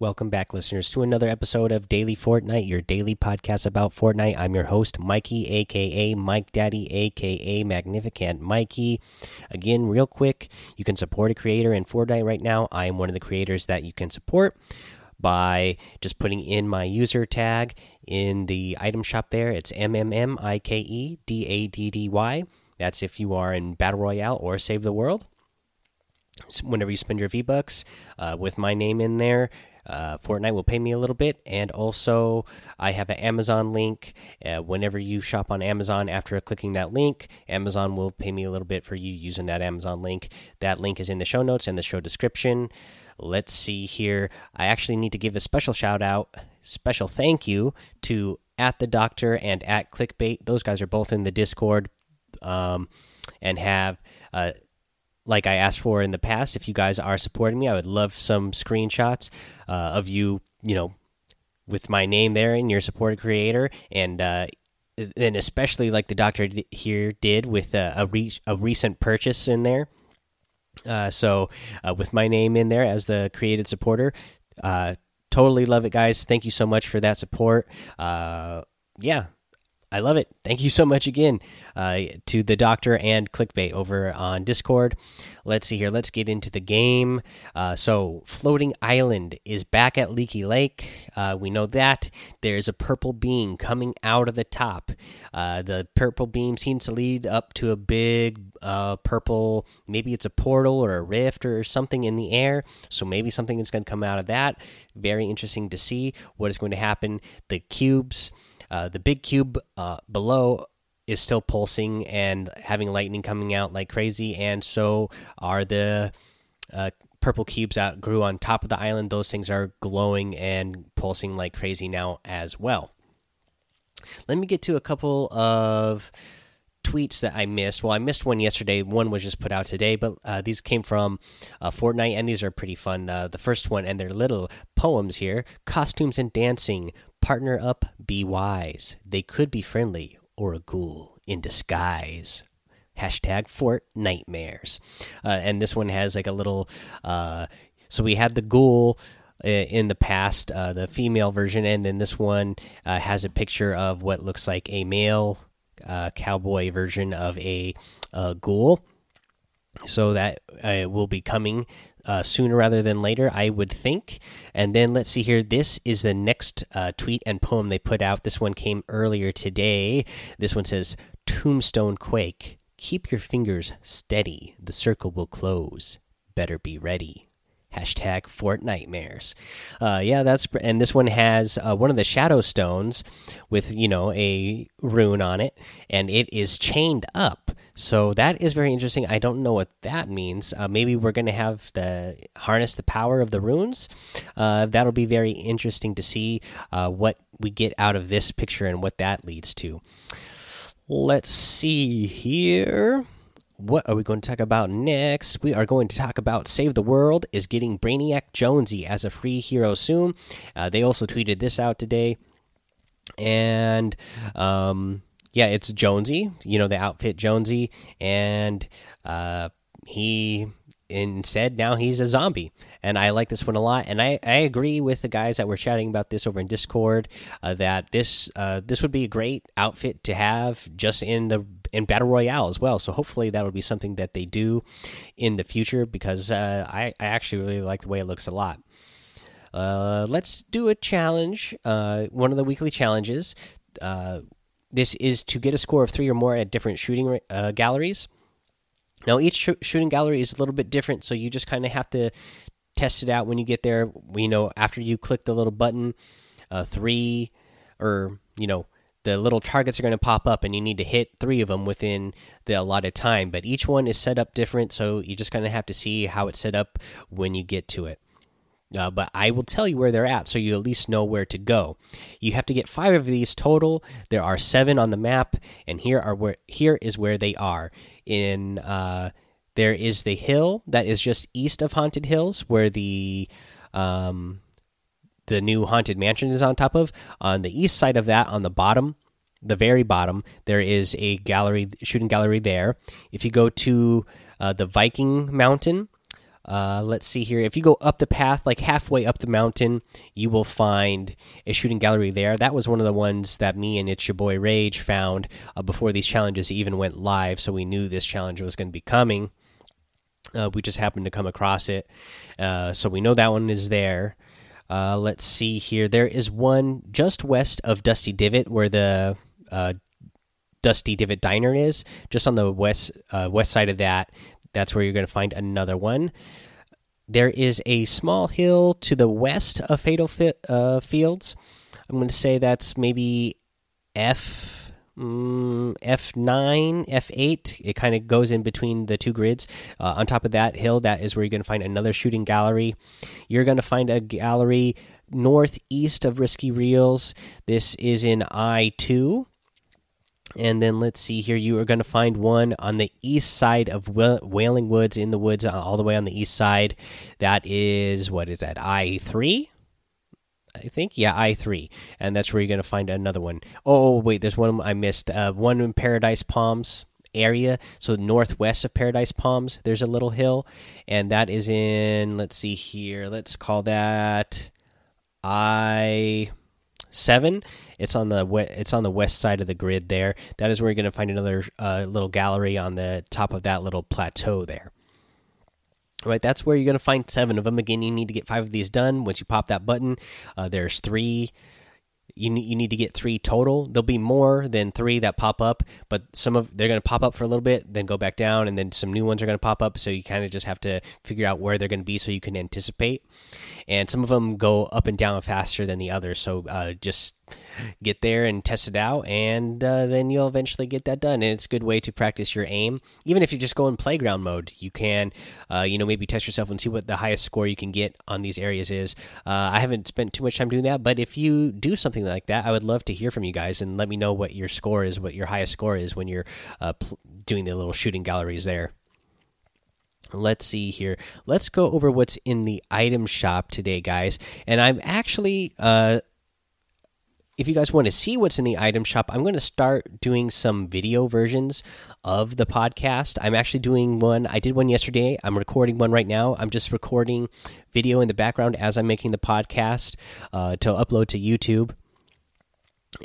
Welcome back, listeners, to another episode of Daily Fortnite, your daily podcast about Fortnite. I'm your host, Mikey, aka Mike Daddy, aka Magnificent Mikey. Again, real quick, you can support a creator in Fortnite right now. I am one of the creators that you can support by just putting in my user tag in the item shop there. It's M M M I K E D A D D Y. That's if you are in Battle Royale or Save the World. Whenever you spend your V Bucks uh, with my name in there, uh, Fortnite will pay me a little bit, and also I have an Amazon link. Uh, whenever you shop on Amazon, after clicking that link, Amazon will pay me a little bit for you using that Amazon link. That link is in the show notes and the show description. Let's see here. I actually need to give a special shout out, special thank you to at the doctor and at clickbait. Those guys are both in the Discord um, and have. Uh, like I asked for in the past. If you guys are supporting me, I would love some screenshots uh, of you, you know, with my name there and your supported creator, and uh, and especially like the doctor here did with a a, re a recent purchase in there. Uh, so uh, with my name in there as the created supporter, uh, totally love it, guys. Thank you so much for that support. Uh, yeah, I love it. Thank you so much again uh, to the doctor and clickbait over on Discord. Let's see here. Let's get into the game. Uh, so, Floating Island is back at Leaky Lake. Uh, we know that there's a purple beam coming out of the top. Uh, the purple beam seems to lead up to a big uh, purple, maybe it's a portal or a rift or something in the air. So, maybe something is going to come out of that. Very interesting to see what is going to happen. The cubes. Uh, the big cube uh, below is still pulsing and having lightning coming out like crazy, and so are the uh, purple cubes that grew on top of the island. Those things are glowing and pulsing like crazy now as well. Let me get to a couple of tweets that I missed. Well, I missed one yesterday. One was just put out today, but uh, these came from uh, Fortnite, and these are pretty fun. Uh, the first one, and they're little poems here costumes and dancing. Partner up, be wise. They could be friendly or a ghoul in disguise. Hashtag Fort Nightmares. Uh, and this one has like a little. Uh, so we had the ghoul uh, in the past, uh, the female version, and then this one uh, has a picture of what looks like a male uh, cowboy version of a ghoul. So that will be coming uh, sooner rather than later, I would think. And then let's see here. This is the next uh, tweet and poem they put out. This one came earlier today. This one says Tombstone Quake. Keep your fingers steady. The circle will close. Better be ready hashtag Fortnitemares. Uh, yeah, that's and this one has uh, one of the shadow stones with you know a rune on it, and it is chained up. So that is very interesting. I don't know what that means. Uh, maybe we're going to have the harness the power of the runes. Uh, that'll be very interesting to see uh, what we get out of this picture and what that leads to. Let's see here. What are we going to talk about next? We are going to talk about Save the World is getting Brainiac Jonesy as a free hero soon. Uh, they also tweeted this out today. And um, yeah, it's Jonesy, you know, the outfit Jonesy, and uh, he instead now he's a zombie and i like this one a lot and i i agree with the guys that were chatting about this over in discord uh, that this uh, this would be a great outfit to have just in the in battle royale as well so hopefully that will be something that they do in the future because uh, i i actually really like the way it looks a lot. Uh, let's do a challenge uh, one of the weekly challenges uh, this is to get a score of three or more at different shooting uh, galleries. Now, each sh shooting gallery is a little bit different, so you just kind of have to test it out when you get there. You know, after you click the little button, uh, three or you know the little targets are going to pop up, and you need to hit three of them within the allotted time. But each one is set up different, so you just kind of have to see how it's set up when you get to it. Uh, but I will tell you where they're at so you at least know where to go. You have to get five of these total. There are seven on the map, and here are where here is where they are. In uh, there is the hill that is just east of Haunted Hills, where the um, the new haunted mansion is on top of. On the east side of that, on the bottom, the very bottom, there is a gallery, shooting gallery there. If you go to uh, the Viking Mountain Uh, let's see here. If you go up the path, like halfway up the mountain, you will find a shooting gallery there. That was one of the ones that me and it's your boy Rage found uh, before these challenges even went live. So we knew this challenge was going to be coming. Uh, we just happened to come across it. Uh, so we know that one is there. Uh, let's see here. There is one just west of Dusty Divot where the uh, Dusty Divot Diner is, just on the west west side of that that's where you're going to find another one. There is a small hill to the west of Fatal uh, Fields. I'm going to say that's maybe F mm, F9, F8. It kind of goes in between the two grids. Uh, on top of that hill, that is where you're going to find another shooting gallery. You're going to find a gallery northeast of Risky Reels. This is in I2 and then let's see here. You are going to find one on the east side of wailing woods in the woods all the way on the east side. That is what is that? I3 i think yeah i3 and that's where you're going to find another one. Oh wait there's one i missed uh, one in paradise palms area. So northwest of paradise palms there's a little hill. And that is in let's see here let's call that i seven. It's on the it's on the west side of the grid there. That is where you're going to find another uh, little gallery on the top of that little plateau there. All right, that's where you're going to find seven of them. Again, you need to get five of these done. Once you pop that button, uh, there's three you you need to get three total. There'll be more than three that pop up, but some of they're going to pop up for a little bit, then go back down, and then some new ones are going to pop up. So you kind of just have to figure out where they're going to be so you can anticipate. And some of them go up and down faster than the others. So uh, just get there and test it out, and uh, then you'll eventually get that done. And it's a good way to practice your aim. Even if you just go in playground mode, you can, uh, you know, maybe test yourself and see what the highest score you can get on these areas is. Uh, I haven't spent too much time doing that, but if you do something like that, I would love to hear from you guys and let me know what your score is, what your highest score is when you're uh, doing the little shooting galleries there. Let's see here. Let's go over what's in the item shop today, guys. And I'm actually uh, if you guys want to see what's in the item shop, I'm going to start doing some video versions of the podcast. I'm actually doing one. I did one yesterday. I'm recording one right now. I'm just recording video in the background as I'm making the podcast uh, to upload to YouTube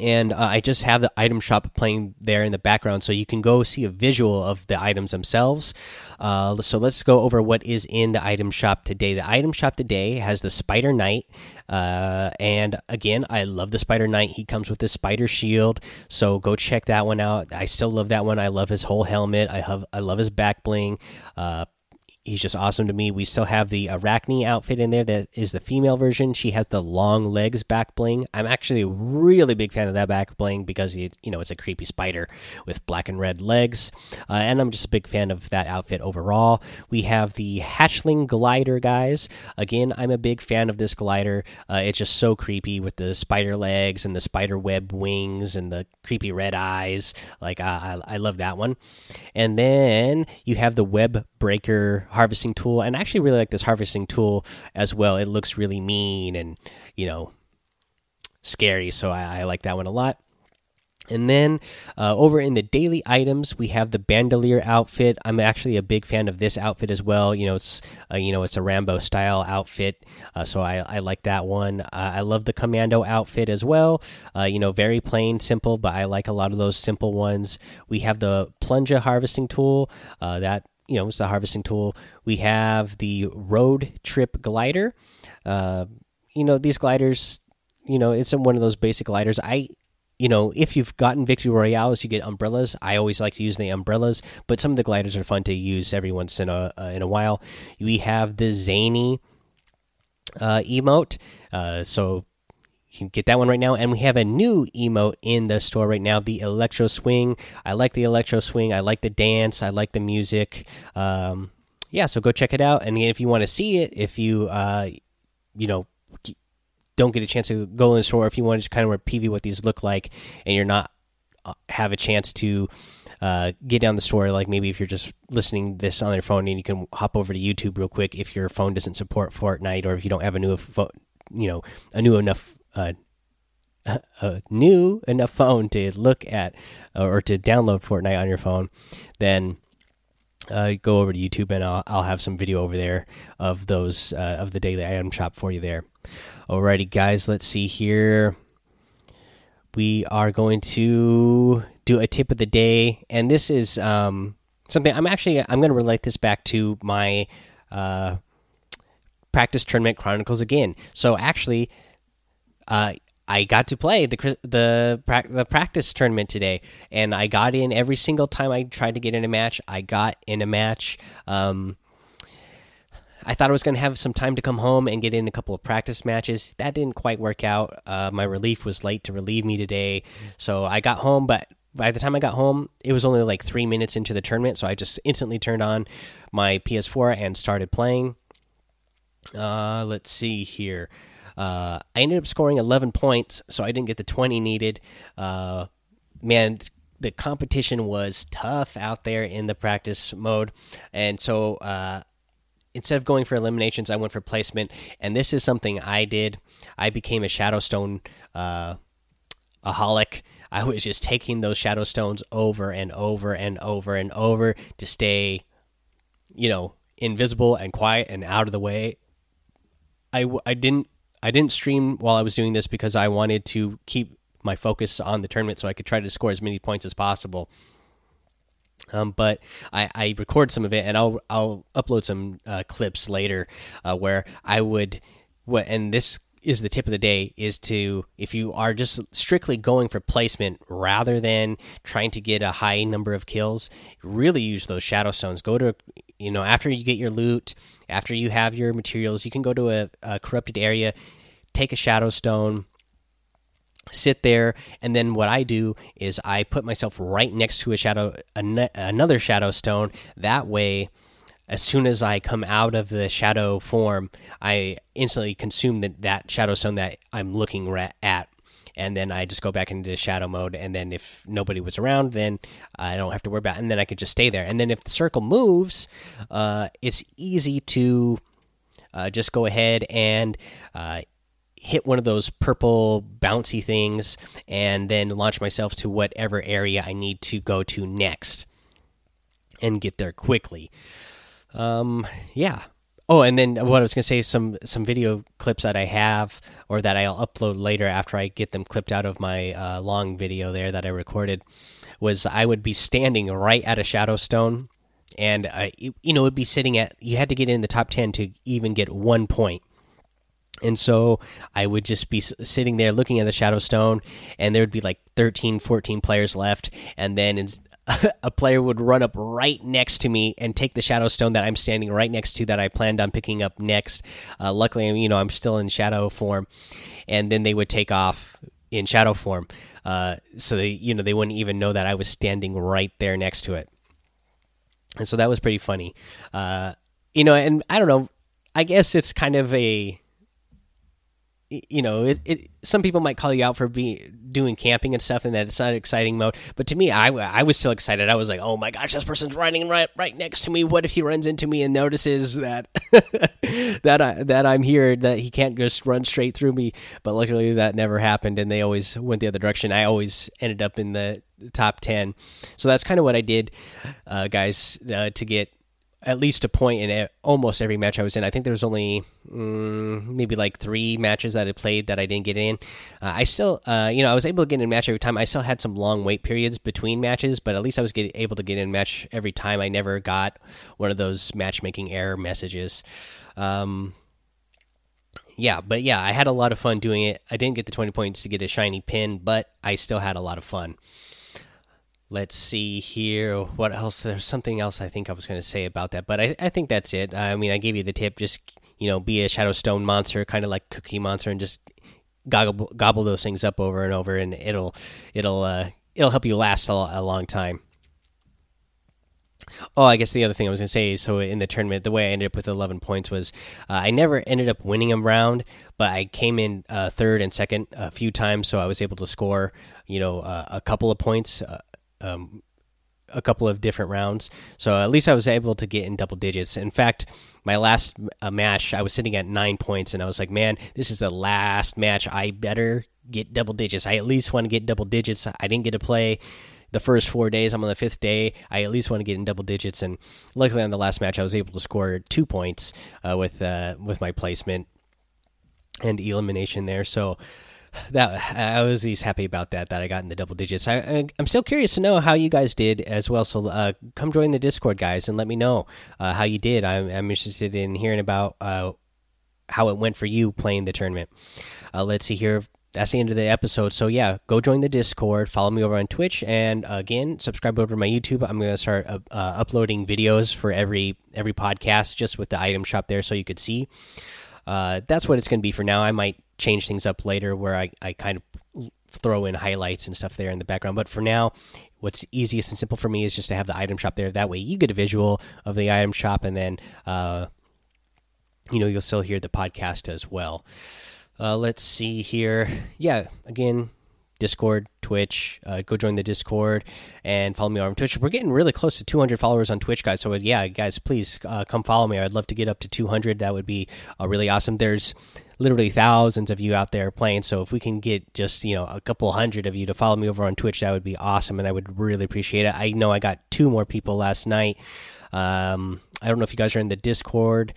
and uh, I just have the item shop playing there in the background, so you can go see a visual of the items themselves. Uh, so let's go over what is in the item shop today. The item shop today has the Spider Knight, uh, and again, I love the Spider Knight. He comes with the Spider Shield, so go check that one out. I still love that one. I love his whole helmet. I have I love his back bling. He's just awesome to me. We still have the Arachne outfit in there that is the female version. She has the long legs back bling. I'm actually a really big fan of that back bling because it, you know it's a creepy spider with black and red legs, uh, and I'm just a big fan of that outfit overall. We have the Hatchling glider, guys. Again, I'm a big fan of this glider. Uh, it's just so creepy with the spider legs and the spider web wings and the creepy red eyes. Like uh, I, I love that one. And then you have the web breaker harvesting tool, and I actually really like this harvesting tool as well. It looks really mean and you know scary, so I, I like that one a lot. And then uh, over in the daily items, we have the bandolier outfit. I'm actually a big fan of this outfit as well. You know, it's uh, you know it's a Rambo style outfit, uh, so I, I like that one. Uh, I love the commando outfit as well. Uh, you know, very plain, simple, but I like a lot of those simple ones. We have the plunger harvesting tool uh, that you know, it's the harvesting tool. We have the road trip glider. Uh, you know, these gliders, you know, it's one of those basic gliders. I, you know, if you've gotten victory royales, you get umbrellas. I always like to use the umbrellas, but some of the gliders are fun to use every once in a uh, in a while. We have the zany uh, emote. Uh, so you can get that one right now. And we have a new emote in the store right now, the Electro Swing. I like the Electro Swing. I like the dance. I like the music. Um, yeah, so go check it out. And if you want to see it, if you, uh, you know, don't get a chance to go in the store, if you want to just kind of preview what these look like, and you're not uh, have a chance to uh, get down the store, like maybe if you're just listening this on your phone and you can hop over to YouTube real quick if your phone doesn't support Fortnite or if you don't have a new phone, you know, a new enough a, new enough phone to look at or to download Fortnite on your phone, then uh, go over to YouTube and I'll, I'll have some video over there of those uh, of the daily item shop for you there. Alrighty, guys, let's see here. We are going to do a tip of the day, and this is um, something I'm actually I'm going to relate this back to my uh, practice tournament chronicles again. So actually, uh, I got to play the the the practice tournament today, and I got in every single time I tried to get in a match. I got in a match. Um, I thought I was going to have some time to come home and get in a couple of practice matches. That didn't quite work out. Uh, my relief was late to relieve me today, so I got home. But by the time I got home, it was only like three minutes into the tournament, so I just instantly turned on my PS4 and started playing. Uh, let's see here. Uh, I ended up scoring 11 points, so I didn't get the 20 needed. Uh, man, the competition was tough out there in the practice mode, and so uh, instead of going for eliminations, I went for placement. And this is something I did. I became a Shadowstone uh, aholic. I was just taking those shadow stones over and over and over and over to stay, you know, invisible and quiet and out of the way. I, I didn't I didn't stream while I was doing this because I wanted to keep my focus on the tournament so I could try to score as many points as possible. Um, but I, I record some of it and I'll I'll upload some uh, clips later uh, where I would what and this is the tip of the day is to if you are just strictly going for placement rather than trying to get a high number of kills really use those shadow stones. Go to you know after you get your loot after you have your materials, you can go to a, a corrupted area, take a shadow stone, sit there and then what i do is i put myself right next to a shadow an another shadow stone. That way as soon as i come out of the shadow form i instantly consume the, that shadow stone that i'm looking at and then I just go back into shadow mode. And then if nobody was around, then I don't have to worry about. It. And then I could just stay there. And then if the circle moves, uh, it's easy to uh, just go ahead and uh, hit one of those purple bouncy things, and then launch myself to whatever area I need to go to next, and get there quickly. Um, yeah. Oh, and then what I was going to say some some video clips that I have or that I'll upload later after I get them clipped out of my uh, long video there that I recorded was I would be standing right at a shadow stone and uh, you, know it'd be sitting at you had to get in the top 10 to even get one point and so i would just be sitting there looking at the shadow stone and there would be like 13 14 players left and then a player would run up right next to me and take the shadow stone that I'm standing right next to that I planned on picking up next. Uh, luckily, you know, I'm still in shadow form, and then they would take off in shadow form, uh, so they, you know, they wouldn't even know that I was standing right there next to it. And so that was pretty funny, uh, you know. And I don't know, I guess it's kind of a you know, it, it, some people might call you out for being doing camping and stuff, and that it's not exciting mode. But to me, I, I was still excited. I was like, oh my gosh, this person's riding right right next to me. What if he runs into me and notices that that I that I'm here, that he can't just run straight through me? But luckily, that never happened, and they always went the other direction. I always ended up in the top ten. So that's kind of what I did, uh, guys, uh, to get at least a point in almost every match I was in. I think there was only mm, maybe like three matches that I played that I didn't get in. Uh, I still, uh, you know, I was able to get in a match every time. I still had some long wait periods between matches, but at least I was get, able to get in a match every time. I never got one of those matchmaking error messages. Um, yeah, but yeah, I had a lot of fun doing it. I didn't get the 20 points to get a shiny pin, but I still had a lot of fun. Let's see here. What else? There's something else I think I was going to say about that, but I, I think that's it. I mean, I gave you the tip. Just you know, be a Shadow Stone monster, kind of like Cookie Monster, and just gobble gobble those things up over and over, and it'll it'll uh, it'll help you last a, a long time. Oh, I guess the other thing I was going to say is so in the tournament, the way I ended up with 11 points was uh, I never ended up winning a round, but I came in uh, third and second a few times, so I was able to score, you know, uh, a couple of points uh, um, a couple of different rounds. So at least I was able to get in double digits. In fact, my last uh, match, I was sitting at nine points, and I was like, man, this is the last match. I better get double digits. I at least want to get double digits. I didn't get to play the first four days. I'm on the fifth day. I at least want to get in double digits, and luckily on the last match, I was able to score two points uh, with uh, with my placement and elimination there. So that I was just happy about that that I got in the double digits. I, am still curious to know how you guys did as well. So uh, come join the Discord, guys, and let me know uh, how you did. I'm, I'm interested in hearing about uh, how it went for you playing the tournament. Uh, let's see here. That's the end of the episode. So yeah, go join the Discord. Follow me over on Twitch, and again, subscribe over to my YouTube. I'm going to start uh, uh, uploading videos for every every podcast, just with the item shop there, so you could see. that's what it's going to be for now. I might change things up later where I, I kind of throw in highlights and stuff there in the background. But for now, what's easiest and simple for me is just to have the item shop there. That way you get a visual of the item shop and then, uh, you know, you'll still hear the podcast as well. Uh, let's see here. Yeah, again, Discord, Twitch. Uh, go join the Discord and follow me on Twitch. We're getting really close to 200 followers on Twitch, guys. So yeah, guys, please uh, come follow me. I'd love to get up to 200. That would be uh, really awesome. There's literally thousands of you out there playing. So if we can get just you know a couple hundred of you to follow me over on Twitch, that would be awesome, and I would really appreciate it. I know I got two more people last night. Um, I don't know if you guys are in the Discord,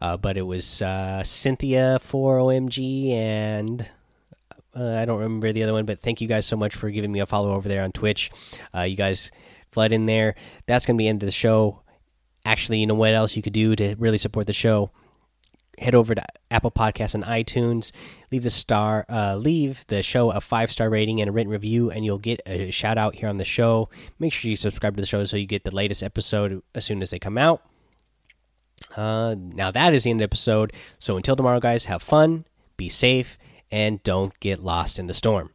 uh, but it was uh, Cynthia for OMG and uh, I don't remember the other one, but thank you guys so much for giving me a follow over there on Twitch. Uh, you guys flood in there. That's going to be end of the show. Actually, you know what else you could do to really support the show? Head over to Apple Podcasts and iTunes. Leave the star, uh, leave the show a five star rating and a written review, and you'll get a shout out here on the show. Make sure you subscribe to the show so you get the latest episode as soon as they come out. Uh, now that is the end of the episode. So until tomorrow, guys, have fun, be safe, and don't get lost in the storm.